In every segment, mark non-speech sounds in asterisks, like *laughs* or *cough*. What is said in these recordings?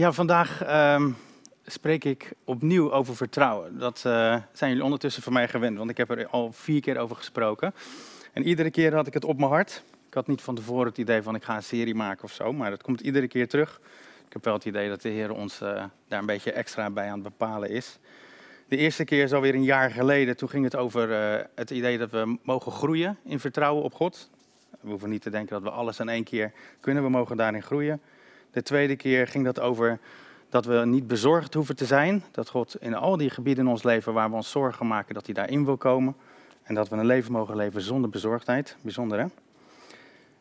Ja, vandaag ehm, spreek ik opnieuw over vertrouwen. Dat eh, zijn jullie ondertussen van mij gewend, want ik heb er al vier keer over gesproken. En iedere keer had ik het op mijn hart. Ik had niet van tevoren het idee van ik ga een serie maken of zo, maar dat komt iedere keer terug. Ik heb wel het idee dat de Heer ons eh, daar een beetje extra bij aan het bepalen is. De eerste keer is alweer een jaar geleden. Toen ging het over eh, het idee dat we mogen groeien in vertrouwen op God. We hoeven niet te denken dat we alles in één keer kunnen. We mogen daarin groeien. De tweede keer ging dat over dat we niet bezorgd hoeven te zijn. Dat God in al die gebieden in ons leven waar we ons zorgen maken, dat hij daarin wil komen. En dat we een leven mogen leven zonder bezorgdheid. Bijzonder hè?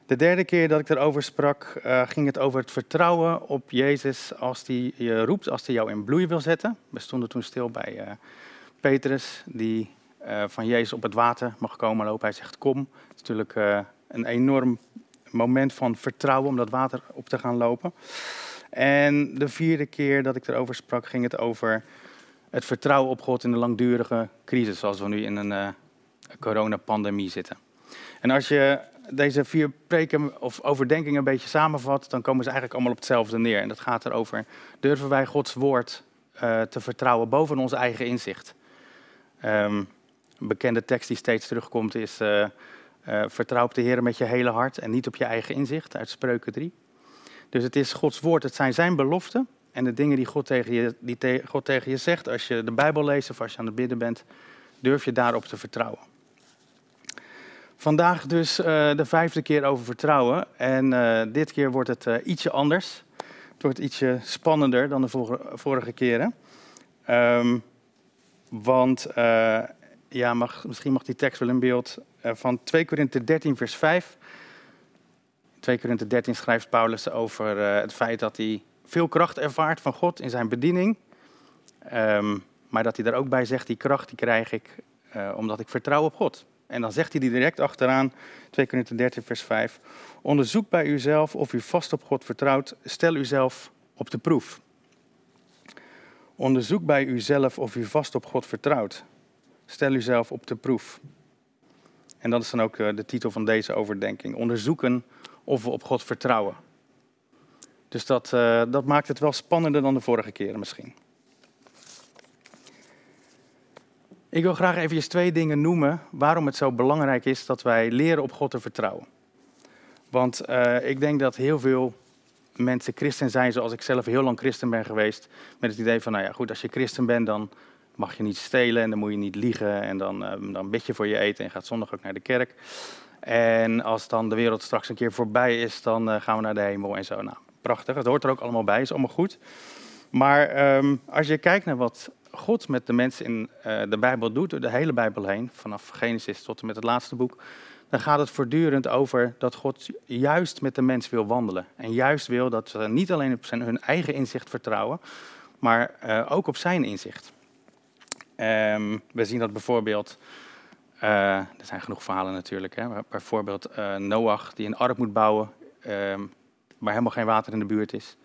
De derde keer dat ik erover sprak, uh, ging het over het vertrouwen op Jezus als hij je roept, als hij jou in bloei wil zetten. We stonden toen stil bij uh, Petrus, die uh, van Jezus op het water mag komen lopen. Hij zegt kom. Het is natuurlijk een enorm moment van vertrouwen om dat water op te gaan lopen. En de vierde keer dat ik erover sprak, ging het over het vertrouwen op God in de langdurige crisis, zoals we nu in een uh, coronapandemie zitten. En als je deze vier preken of overdenkingen een beetje samenvat, dan komen ze eigenlijk allemaal op hetzelfde neer. En dat gaat erover, durven wij Gods woord uh, te vertrouwen boven ons eigen inzicht? Um, een bekende tekst die steeds terugkomt is, uh, uh, vertrouw op de Heer met je hele hart en niet op je eigen inzicht, uit Spreuken 3. Dus het is Gods woord, het zijn zijn beloften en de dingen die God tegen je, die God tegen je zegt. Als je de Bijbel leest of als je aan het bidden bent, durf je daarop te vertrouwen. Vandaag dus uh, de vijfde keer over vertrouwen. En uh, dit keer wordt het ietsje anders. Het wordt ietsje spannender dan de vorige, vorige keren. Um, want ja, misschien mag die tekst wel in beeld van 2 Korinther 13, vers 5. 2 Korinther 13 schrijft Paulus over uh, het feit dat hij veel kracht ervaart van God in zijn bediening. Um, maar dat hij daar ook bij zegt, die kracht die krijg ik uh, omdat ik vertrouw op God. En dan zegt hij die direct achteraan, 2 Korinther 13 vers 5. Onderzoek bij uzelf of u vast op God vertrouwt. Stel uzelf op de proef. Onderzoek bij uzelf of u vast op God vertrouwt. Stel uzelf op de proef. En dat is dan ook uh, de titel van deze overdenking. Onderzoeken of we op God vertrouwen. Dus dat, uh, dat maakt het wel spannender dan de vorige keren misschien. Ik wil graag even twee dingen noemen waarom het zo belangrijk is dat wij leren op God te vertrouwen. Want uh, ik denk dat heel veel mensen christen zijn, zoals ik zelf heel lang christen ben geweest, met het idee van, nou ja, goed, als je christen bent, dan mag je niet stelen en dan moet je niet liegen en dan, uh, dan bid je voor je eten en gaat zondag ook naar de kerk. En als dan de wereld straks een keer voorbij is, dan uh, gaan we naar de hemel en zo. Nou, prachtig. Het hoort er ook allemaal bij, is allemaal goed. Maar um, als je kijkt naar wat God met de mensen in uh, de Bijbel doet, de hele Bijbel heen, vanaf Genesis tot en met het laatste boek, dan gaat het voortdurend over dat God juist met de mens wil wandelen. En juist wil dat ze niet alleen op zijn, hun eigen inzicht vertrouwen, maar uh, ook op zijn inzicht. Um, we zien dat bijvoorbeeld uh, er zijn genoeg verhalen natuurlijk. Hè. Bijvoorbeeld uh, Noach die een ark moet bouwen uh, waar helemaal geen water in de buurt is.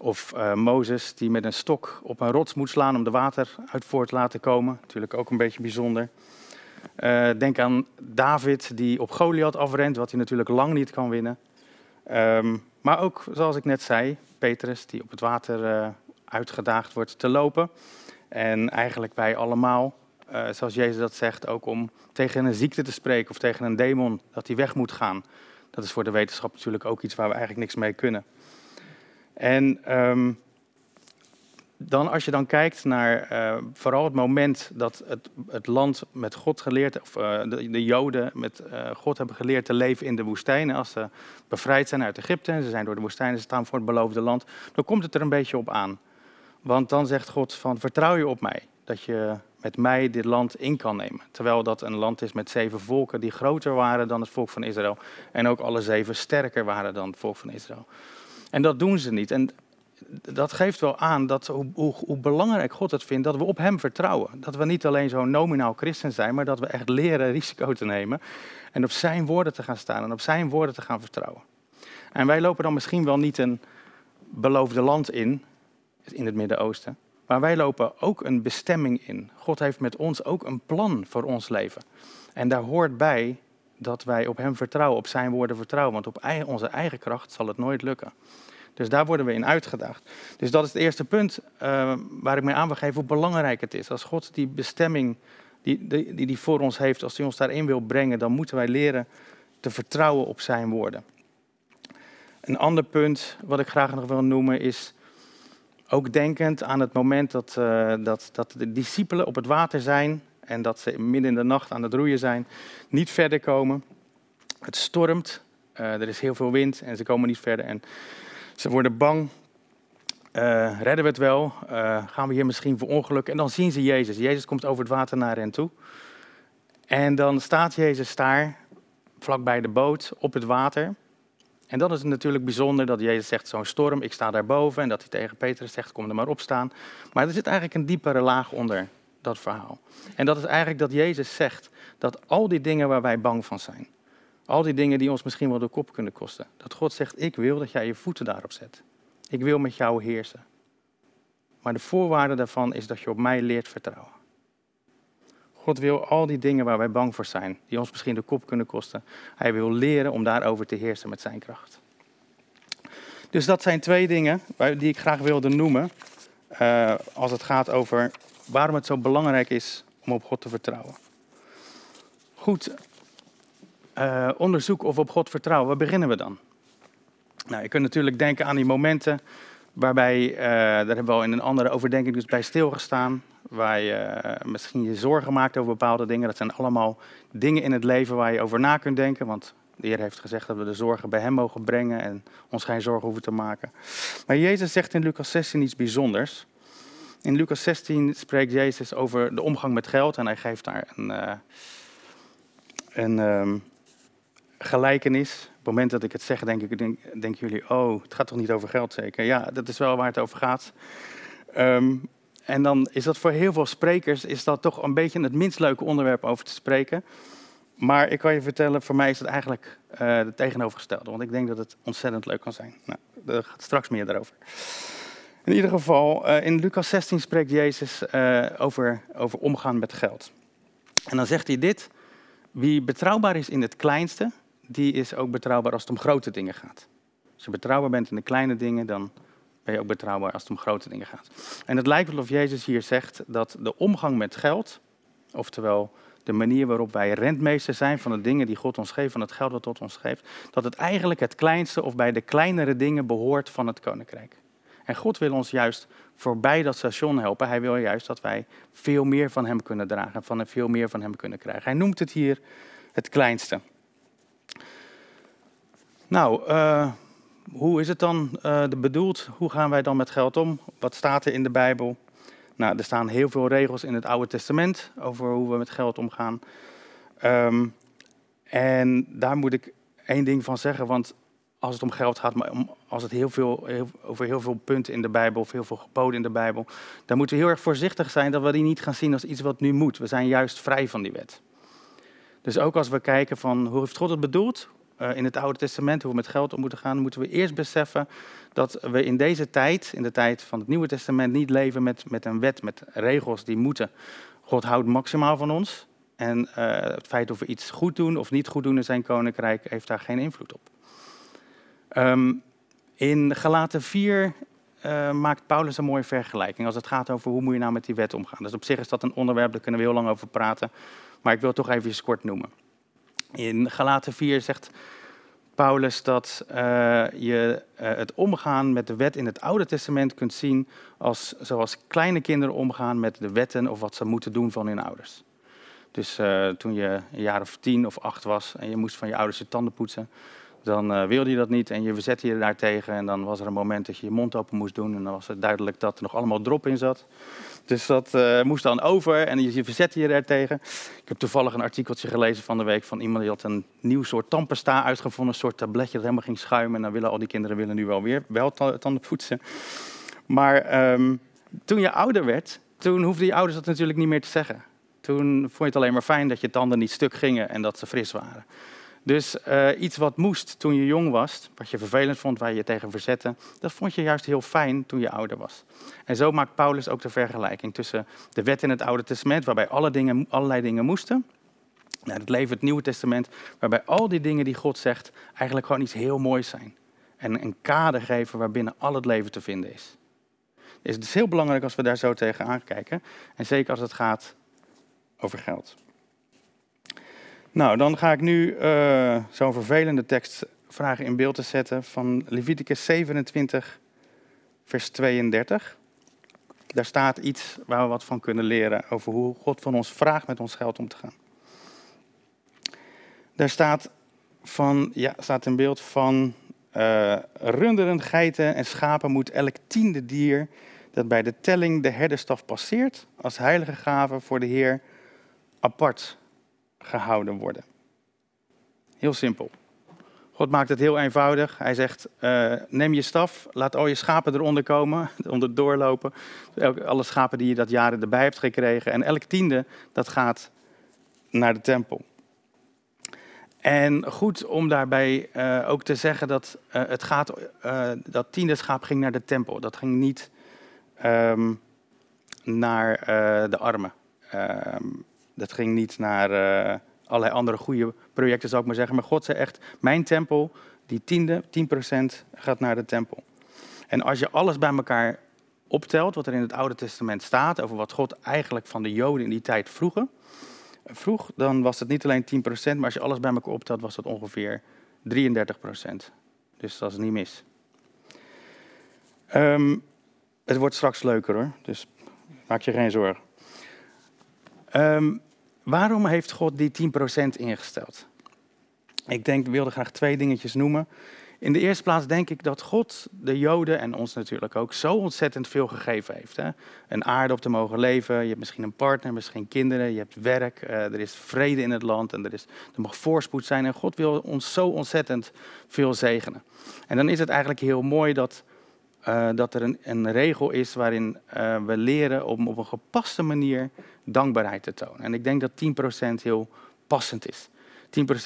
Of uh, Mozes die met een stok op een rots moet slaan om de water uit voort te laten komen. Natuurlijk ook een beetje bijzonder. Denk aan David die op Goliath afrent, wat hij natuurlijk lang niet kan winnen. Um, maar ook, zoals ik net zei, Petrus die op het water uitgedaagd wordt te lopen. En eigenlijk wij allemaal uh, zoals Jezus dat zegt, ook om tegen een ziekte te spreken of tegen een demon dat die weg moet gaan. Dat is voor de wetenschap natuurlijk ook iets waar we eigenlijk niks mee kunnen. En um, dan als je dan kijkt naar uh, vooral het moment dat het, het, land met God geleerd, of uh, de, de, Joden met God hebben geleerd te leven in de woestijn. Als ze bevrijd zijn uit Egypte en ze zijn door de woestijn en ze staan voor het beloofde land, dan komt het er een beetje op aan. Want dan zegt God van vertrouw je op mij, dat je met mij dit land in kan nemen. Terwijl dat een land is met zeven volken die groter waren dan het volk van Israël. En ook alle zeven sterker waren dan het volk van Israël. En dat doen ze niet. En dat geeft wel aan dat hoe, hoe, hoe, belangrijk God het vindt dat we op Hem vertrouwen. Dat we niet alleen zo'n nominaal christen zijn, maar dat we echt leren risico te nemen. En op Zijn woorden te gaan staan en op Zijn woorden te gaan vertrouwen. En wij lopen dan misschien wel niet een beloofde land in, in het Midden-Oosten. Maar wij lopen ook een bestemming in. God heeft met ons ook een plan voor ons leven. En daar hoort bij dat wij op Hem vertrouwen, op Zijn woorden vertrouwen. Want op onze eigen kracht zal het nooit lukken. Dus daar worden we in uitgedaagd. Dus dat is het eerste punt uh, waar ik mee aan wil geven hoe belangrijk het is. Als God die bestemming die, die, die, die voor ons heeft, als hij ons daarin wil brengen, dan moeten wij leren te vertrouwen op zijn woorden. Een ander punt wat ik graag nog wil noemen is ook denkend aan het moment dat, uh, dat, dat de discipelen op het water zijn en dat ze midden in de nacht aan het roeien zijn, niet verder komen. Het stormt, uh, er is heel veel wind en ze komen niet verder en ze worden bang. Uh, redden we het wel? gaan we hier misschien voor ongeluk? En dan zien ze Jezus. Jezus komt over het water naar hen toe. En dan staat Jezus daar, vlakbij de boot, op het water. En dan is het natuurlijk bijzonder dat Jezus zegt, zo'n storm, ik sta daarboven. En dat hij tegen Petrus zegt, kom er maar op staan. Maar er zit eigenlijk een diepere laag onder dat verhaal. En dat is eigenlijk dat Jezus zegt dat al die dingen waar wij bang van zijn, al die dingen die ons misschien wel de kop kunnen kosten, dat God zegt, ik wil dat jij je voeten daarop zet. Ik wil met jou heersen. Maar de voorwaarde daarvan is dat je op mij leert vertrouwen. God wil al die dingen waar wij bang voor zijn, die ons misschien de kop kunnen kosten, hij wil leren om daarover te heersen met zijn kracht. Dus dat zijn twee dingen die ik graag wilde noemen uh, als het gaat over waarom het zo belangrijk is om op God te vertrouwen. Goed, uh, onderzoek of op God vertrouwen, waar beginnen we dan? Nou, je kunt natuurlijk denken aan die momenten waarbij, uh, daar hebben we al in een andere overdenking dus bij stilgestaan, waar je uh, misschien je zorgen maakt over bepaalde dingen. Dat zijn allemaal dingen in het leven waar je over na kunt denken, want de Heer heeft gezegd dat we de zorgen bij Hem mogen brengen en ons geen zorgen hoeven te maken. Maar Jezus zegt in Lucas 16 iets bijzonders. In Lucas 16 spreekt Jezus over de omgang met geld en hij geeft daar een, uh, een um, gelijkenis. Op het moment dat ik het zeg, denk ik, denk, denken jullie, oh, het gaat toch niet over geld zeker? Ja, dat is wel waar het over gaat. Um, en dan is dat voor heel veel sprekers is dat toch een beetje het minst leuke onderwerp over te spreken. Maar ik kan je vertellen, voor mij is het eigenlijk uh, tegenovergestelde. Want ik denk dat het ontzettend leuk kan zijn. Nou, er gaat straks meer daarover. In ieder geval, uh, in Lucas 16 spreekt Jezus uh, over, over omgaan met geld. En dan zegt hij dit. Wie betrouwbaar is in het kleinste, die is ook betrouwbaar als het om grote dingen gaat. Als je betrouwbaar bent in de kleine dingen, dan ben je ook betrouwbaar als het om grote dingen gaat. En het lijkt wel of Jezus hier zegt dat de omgang met geld, oftewel de manier waarop wij rentmeester zijn van de dingen die God ons geeft, van het geld dat God ons geeft, dat het eigenlijk het kleinste of bij de kleinere dingen behoort van het koninkrijk. En God wil ons juist voorbij dat station helpen. Hij wil juist dat wij veel meer van Hem kunnen dragen, van veel meer van Hem kunnen krijgen. Hij noemt het hier het kleinste. Nou, uh, hoe is het dan uh, bedoeld? Hoe gaan wij dan met geld om? Wat staat er in de Bijbel? Nou, er staan heel veel regels in het Oude Testament over hoe we met geld omgaan. Um, en daar moet ik één ding van zeggen, want als het om geld gaat, maar als het heel veel, over heel veel punten in de Bijbel of heel veel geboden in de Bijbel, dan moeten we heel erg voorzichtig zijn dat we die niet gaan zien als iets wat nu moet. We zijn juist vrij van die wet. Dus ook als we kijken van hoe heeft God het bedoeld, uh, in het Oude Testament, hoe we met geld om moeten gaan, moeten we eerst beseffen dat we in deze tijd, in de tijd van het Nieuwe Testament, niet leven met, met een wet, met regels die moeten. God houdt maximaal van ons. En uh, het feit of we iets goed doen of niet goed doen in zijn koninkrijk heeft daar geen invloed op. Um, in Galaten 4 uh, maakt Paulus een mooie vergelijking als het gaat over hoe moet je nou met die wet omgaan. Dus op zich is dat een onderwerp, daar kunnen we heel lang over praten. Maar ik wil het toch even kort noemen. In Galaten 4 zegt Paulus dat uh, je uh, het omgaan met de wet in het Oude Testament kunt zien als zoals kleine kinderen omgaan met de wetten of wat ze moeten doen van hun ouders. Dus uh, toen je een jaar of tien of acht was en je moest van je ouders je tanden poetsen, dan wilde je dat niet en je verzette je daartegen. En dan was er een moment dat je je mond open moest doen en dan was het duidelijk dat er nog allemaal drop in zat. Dus dat uh, moest dan over en je, je verzette je daartegen. Ik heb toevallig een artikeltje gelezen van de week van iemand die had een nieuw soort tandpasta uitgevonden. Een soort tabletje dat helemaal ging schuimen. En dan willen al die kinderen willen nu wel weer wel tanden poetsen. Maar um, toen je ouder werd, toen hoefden je ouders dat natuurlijk niet meer te zeggen. Toen vond je het alleen maar fijn dat je tanden niet stuk gingen en dat ze fris waren. Dus uh, iets wat moest toen je jong was, wat je vervelend vond, waar je je tegen verzette, dat vond je juist heel fijn toen je ouder was. En zo maakt Paulus ook de vergelijking tussen de wet in het Oude Testament, waarbij alle dingen, allerlei dingen moesten, naar het leven het Nieuwe Testament, waarbij al die dingen die God zegt eigenlijk gewoon iets heel moois zijn. en een kader geven waarbinnen al het leven te vinden is. Dus het is heel belangrijk als we daar zo tegen kijken. En zeker als het gaat over geld. Nou, dan ga ik nu uh, zo'n vervelende tekst vragen in beeld te zetten van Leviticus 27, vers 32. Daar staat iets waar we wat van kunnen leren over hoe God van ons vraagt met ons geld om te gaan. Daar staat, van, ja, staat een beeld van uh, runderen, geiten en schapen moet elk tiende dier dat bij de telling de herderstaf passeert als heilige gave voor de Heer apart gehouden worden. Heel simpel. God maakt het heel eenvoudig. Hij zegt: uh, neem je staf, laat al je schapen eronder komen, *laughs* onder doorlopen. Alle schapen die je dat jaren erbij hebt gekregen. En elk tiende dat gaat naar de tempel. En goed om daarbij uh, ook te zeggen dat uh, het gaat, dat tiende schaap ging naar de tempel. Dat ging niet um, naar de armen. Um, dat ging niet naar allerlei andere goede projecten, zou ik maar zeggen. Maar God zei echt, mijn tempel, die tiende, 10% gaat naar de tempel. En als je alles bij elkaar optelt, wat er in het Oude Testament staat, over wat God eigenlijk van de Joden in die tijd vroegen, vroeg, dan was het niet alleen 10%, maar als je alles bij elkaar optelt, was het ongeveer 33%. Dus dat is niet mis. Um, het wordt straks leuker hoor, dus maak je geen zorgen. Um, Waarom heeft God die 10% ingesteld? Ik denk, wilde graag twee dingetjes noemen. In de eerste plaats denk ik dat God de Joden en ons natuurlijk ook zo ontzettend veel gegeven heeft. Hè? Een aarde op te mogen leven, je hebt misschien een partner, misschien kinderen, je hebt werk, uh, er is vrede in het land en er, is, er mag voorspoed zijn. En God wil ons zo ontzettend veel zegenen. En dan is het eigenlijk heel mooi dat, uh, dat er een, een, regel is waarin uh, we leren om op een gepaste manier dankbaarheid te tonen. En ik denk dat 10% heel passend is.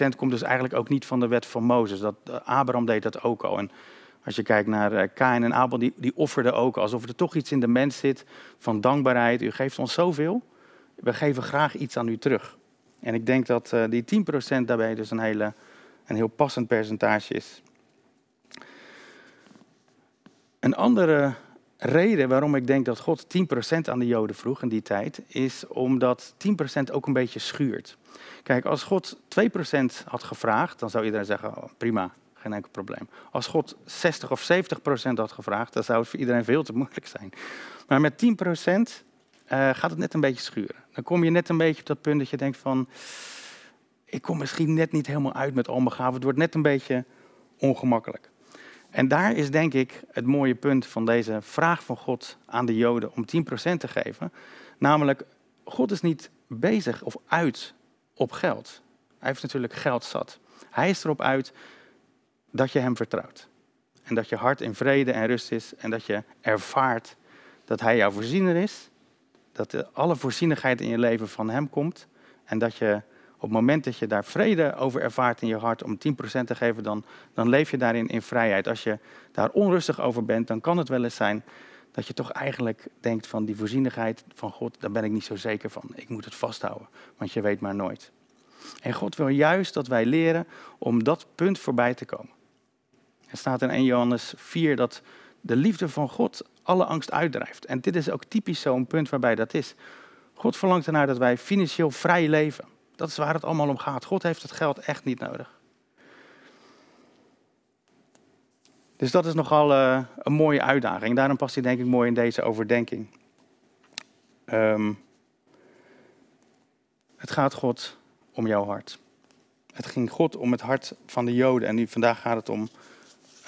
10% komt dus eigenlijk ook niet van de wet van Mozes. Dat, eh, Abraham deed dat ook al. En als je kijkt naar Kain en Abel, die, die offerden ook alsof er toch iets in de mens zit van dankbaarheid. U geeft ons zoveel, we geven graag iets aan u terug. En ik denk dat die 10% daarbij dus een, hele, een heel passend percentage is. Een andere reden waarom ik denk dat God 10% aan de Joden vroeg in die tijd, is omdat 10% ook een beetje schuurt. Kijk, als God 2% had gevraagd, dan zou iedereen zeggen, oh, prima, geen enkel probleem. Als God 60 of 70% had gevraagd, dan zou het voor iedereen veel te moeilijk zijn. Maar met 10% uh, eh, gaat het net een beetje schuren. Dan kom je net een beetje op dat punt dat je denkt van, ik kom misschien net niet helemaal uit met al mijn gaven. Het wordt net een beetje ongemakkelijk. En daar is denk ik het mooie punt van deze vraag van God aan de Joden om 10% te geven. Namelijk, God is niet bezig of uit op geld. Hij heeft natuurlijk geld zat. Hij is erop uit dat je hem vertrouwt. En dat je hart in vrede en rust is. En dat je ervaart dat hij jouw voorziener is. Dat alle voorzienigheid in je leven van hem komt. En dat je op het moment dat je daar vrede over ervaart in je hart om 10% te geven, dan, dan leef je daarin in vrijheid. Als je daar onrustig over bent, dan kan het wel eens zijn dat je toch eigenlijk denkt van die voorzienigheid van God, daar ben ik niet zo zeker van. Ik moet het vasthouden, want je weet maar nooit. En God wil juist dat wij leren om dat punt voorbij te komen. Er staat in 1 Johannes 4 dat de liefde van God alle angst uitdrijft. En dit is ook typisch zo'n punt waarbij dat is. God verlangt ernaar dat wij financieel vrij leven. Dat is waar het allemaal om gaat. God heeft het geld echt niet nodig. Dus dat is nogal uh, een mooie uitdaging. Daarom past hij denk ik mooi in deze overdenking. Um, het gaat God om jouw hart. Het ging God om het hart van de Joden en nu vandaag gaat het om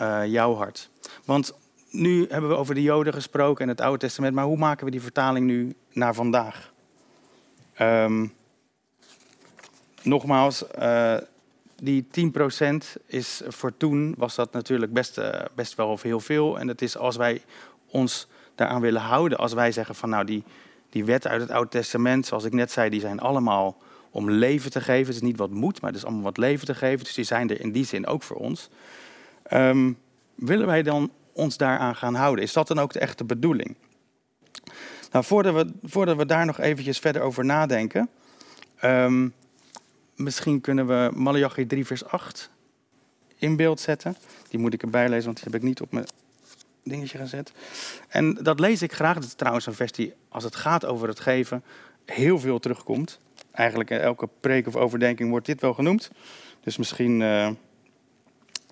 uh, jouw hart. Want nu hebben we over de Joden gesproken en het Oude Testament, maar hoe maken we die vertaling nu naar vandaag? Um, nogmaals, uh, die 10% is voor toen was dat natuurlijk best, uh, best wel heel veel. En het is als wij ons daaraan willen houden, als wij zeggen van nou die, die wetten uit het Oude Testament, zoals ik net zei, die zijn allemaal om leven te geven. Het is niet wat moet, maar het is allemaal wat leven te geven. Dus die zijn er in die zin ook voor ons. Um, willen wij dan ons daaraan gaan houden? Is dat dan ook de echte bedoeling? Nou, voordat we, voordat we daar nog eventjes verder over nadenken, um, misschien kunnen we Malachi 3 vers 8 in beeld zetten. Die moet ik erbij lezen, want die heb ik niet op mijn dingetje gezet. En dat lees ik graag. Dat is trouwens een vers die, als het gaat over het geven, heel veel terugkomt. Eigenlijk in elke preek of overdenking wordt dit wel genoemd. Dus misschien uh,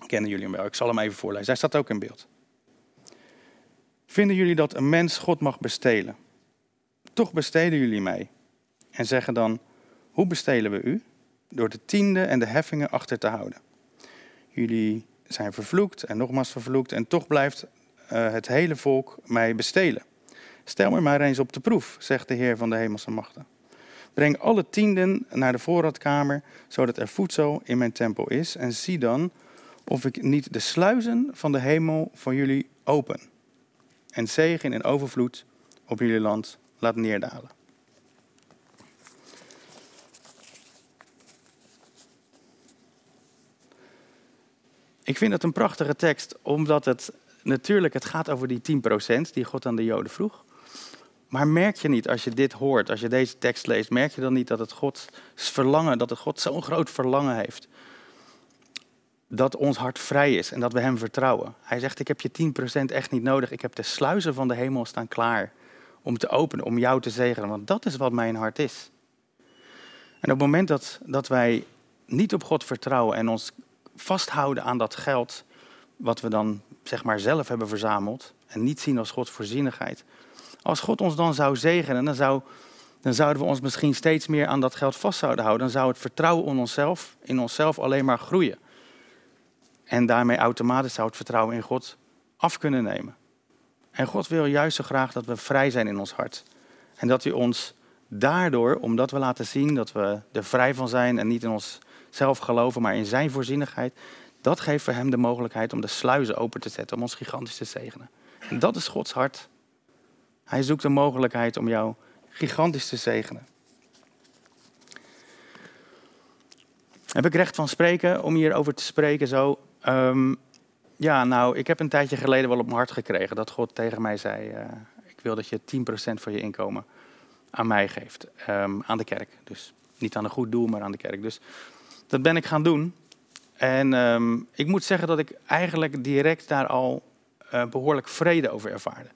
kennen jullie hem wel. Ik zal hem even voorlezen. Hij staat ook in beeld. Vinden jullie dat een mens God mag bestelen? Toch besteden jullie mij. En zeggen dan, hoe bestelen we u? Door de tiende en de heffingen achter te houden. Jullie zijn vervloekt en nogmaals vervloekt en toch blijft uh, het hele volk mij bestelen. Stel me maar eens op de proef, zegt de Heer van de hemelse machten. Breng alle tienden naar de voorraadkamer, zodat er voedsel in mijn tempel is. En zie dan of ik niet de sluizen van de hemel voor jullie open. En zegen in overvloed op jullie land laat neerdalen. Ik vind het een prachtige tekst, omdat het natuurlijk, het gaat over die 10% die God aan de Joden vroeg. Maar merk je niet, als je dit hoort, als je deze tekst leest, merk je dan niet dat het Gods verlangen, dat het God zo'n groot verlangen heeft? Dat ons hart vrij is en dat we Hem vertrouwen. Hij zegt, ik heb je 10% echt niet nodig. Ik heb de sluizen van de hemel staan klaar om te openen, om jou te zegenen. Want dat is wat mijn hart is. En op het moment dat, dat wij niet op God vertrouwen en ons vasthouden aan dat geld, wat we dan zeg maar zelf hebben verzameld, en niet zien als Gods voorzienigheid. Als God ons dan zou zegenen, dan, zou, dan zouden we ons misschien steeds meer aan dat geld vast zouden houden. Dan zou het vertrouwen in onszelf, in onszelf alleen maar groeien. En daarmee automatisch zou het vertrouwen in God af kunnen nemen. En God wil juist zo graag dat we vrij zijn in ons hart. En dat hij ons daardoor, omdat we laten zien dat we er vrij van zijn en niet in onszelf geloven, maar in zijn voorzienigheid, dat geeft voor hem de mogelijkheid om de sluizen open te zetten, om ons gigantisch te zegenen. En dat is Gods hart. Hij zoekt de mogelijkheid om jou gigantisch te zegenen. Heb ik recht van spreken om hierover te spreken zo? Um, ja, nou, ik heb een tijdje geleden wel op mijn hart gekregen dat God tegen mij zei: uh, Ik wil dat je 10% van je inkomen aan mij geeft. Um, aan de kerk. Dus niet aan een goed doel, maar aan de kerk. Dus dat ben ik gaan doen. En um, ik moet zeggen dat ik eigenlijk direct daar al uh, behoorlijk vrede over ervaarde.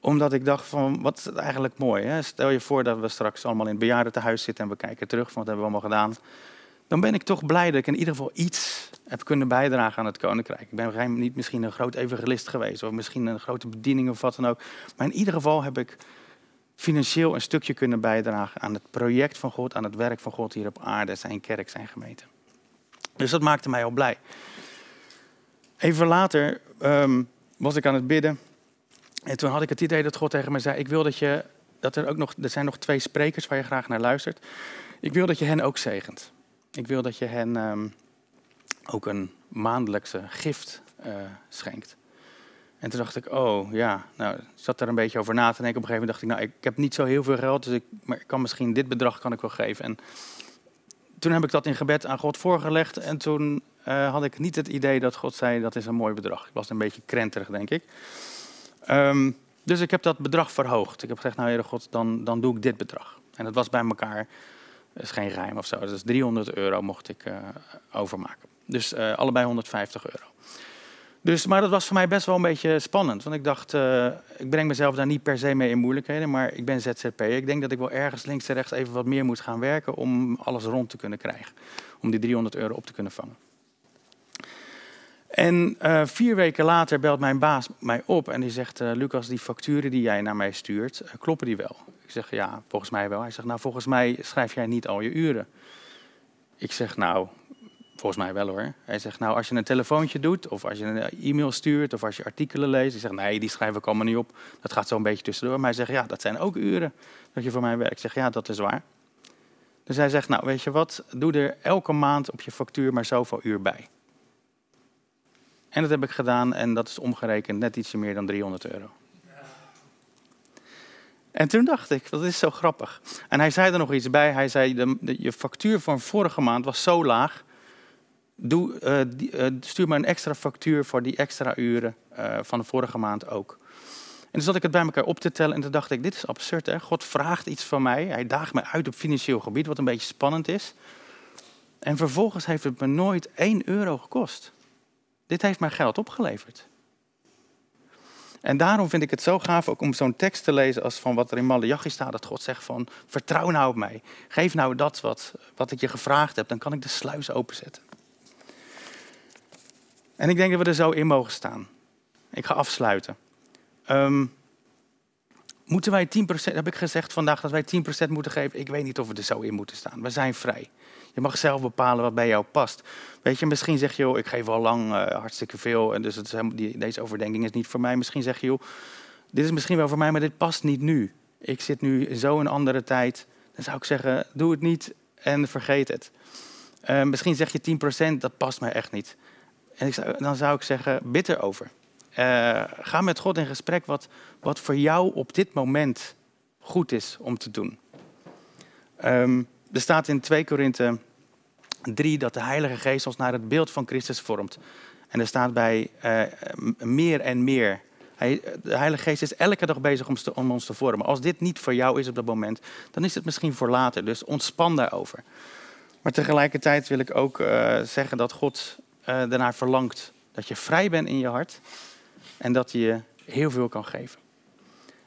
Omdat ik dacht van, wat is het eigenlijk mooi. Hè? Stel je voor dat we straks allemaal in het bejaardentehuis zitten en we kijken terug van wat hebben we allemaal gedaan. Dan ben ik toch blij dat ik in ieder geval iets heb kunnen bijdragen aan het koninkrijk. Ik ben niet misschien een groot evangelist geweest of misschien een grote bediening of wat dan ook. Maar in ieder geval heb ik financieel een stukje kunnen bijdragen aan het project van God, aan het werk van God hier op aarde, zijn kerk, zijn gemeente. Dus dat maakte mij al blij. Even later um, was ik aan het bidden. En toen had ik het idee dat God tegen mij zei: Ik wil dat je. Dat er ook nog. Er zijn nog twee sprekers waar je graag naar luistert. Ik wil dat je hen ook zegent. Ik wil dat je hen um, ook een maandelijkse gift uh, schenkt. En toen dacht ik, oh ja, nou, ik zat er een beetje over na te denken. Op een gegeven moment dacht ik, nou, ik heb niet zo heel veel geld, dus ik, maar ik kan misschien dit bedrag kan ik wel geven. En toen heb ik dat in gebed aan God voorgelegd. En toen uh, had ik niet het idee dat God zei, dat is een mooi bedrag. Ik was een beetje krenterig, denk ik. Um, dus ik heb dat bedrag verhoogd. Ik heb gezegd, nou Heere God, dan, dan doe ik dit bedrag. En dat was bij elkaar, is geen geheim of zo. Dus 300 euro mocht ik uh, overmaken. Dus uh, allebei 150 euro. Dus, maar dat was voor mij best wel een beetje spannend. Want ik dacht, uh, ik breng mezelf daar niet per se mee in moeilijkheden. Maar ik ben ZZP. Ik denk dat ik wel ergens links en rechts even wat meer moet gaan werken om alles rond te kunnen krijgen. Om die 300 euro op te kunnen vangen. En uh, vier weken later belt mijn baas mij op en die zegt: uh, Lucas, die facturen die jij naar mij stuurt, kloppen die wel? Ik zeg: Ja, volgens mij wel. Hij zegt: Nou, volgens mij schrijf jij niet al je uren. Ik zeg: Nou, Volgens mij wel hoor. Hij zegt, nou als je een telefoontje doet, of als je een e-mail stuurt, of als je artikelen leest. Ik zeg, nee, die schrijf ik allemaal niet op. Dat gaat zo een beetje tussendoor. Maar hij zegt, ja, dat zijn ook uren dat je voor mij werkt. Ik zeg, ja, dat is waar. Dus hij zegt, nou weet je wat, doe er elke maand op je factuur maar zoveel uur bij. En dat heb ik gedaan en dat is omgerekend net ietsje meer dan 300 euro. En toen dacht ik, dat is zo grappig. En hij zei er nog iets bij. Hij zei, je factuur van vorige maand was zo laag doe, uh, stuur maar een extra factuur voor die extra uren uh, van de vorige maand ook. En toen zat ik het bij elkaar op te tellen en toen dacht ik, dit is absurd hè. God vraagt iets van mij, hij daagt mij uit op financieel gebied, wat een beetje spannend is. En vervolgens heeft het me nooit 1 euro gekost. Dit heeft mij geld opgeleverd. En daarom vind ik het zo gaaf ook om zo'n tekst te lezen als van wat er in Malachi staat. Dat God zegt van, vertrouw nou op mij. Geef nou dat wat, wat ik je gevraagd heb, dan kan ik de sluis openzetten. En ik denk dat we er zo in mogen staan. Ik ga afsluiten. Ehm, moeten wij 10%, heb ik gezegd vandaag dat wij 10% moeten geven? Ik weet niet of we er zo in moeten staan. We zijn vrij. Je mag zelf bepalen wat bij jou past. Weet je, misschien zeg je, joh, ik geef al lang uh, hartstikke veel en dus het die, deze overdenking is niet voor mij. Misschien zeg je, joh, dit is misschien wel voor mij, maar dit past niet nu. Ik zit nu zo een andere tijd. Dan zou ik zeggen, doe het niet en vergeet het. Uh, misschien zeg je 10%, dat past mij echt niet. En ik zou, dan zou ik zeggen, bid erover. Uh, ga met God in gesprek wat, wat voor jou op dit moment goed is om te doen. Um, er staat in 2 Korinthe 3 dat de Heilige Geest ons naar het beeld van Christus vormt. En er staat bij uh, meer en meer. Hij, de Heilige Geest is elke dag bezig om, ons te vormen. Als dit niet voor jou is op dat moment, dan is het misschien voor later. Dus ontspan daarover. Maar tegelijkertijd wil ik ook uh, zeggen dat God uh, ernaar verlangt dat je vrij bent in je hart. En dat hij je heel veel kan geven.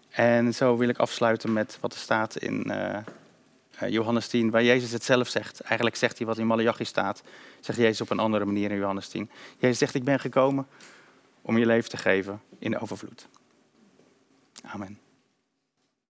En zo wil ik afsluiten met wat er staat in uh, Johannes 10, waar Jezus het zelf zegt. Eigenlijk zegt hij wat in Malachi staat, zegt Jezus op een andere manier in Johannes 10. Jezus zegt, ik ben gekomen om je leven te geven in overvloed. Amen.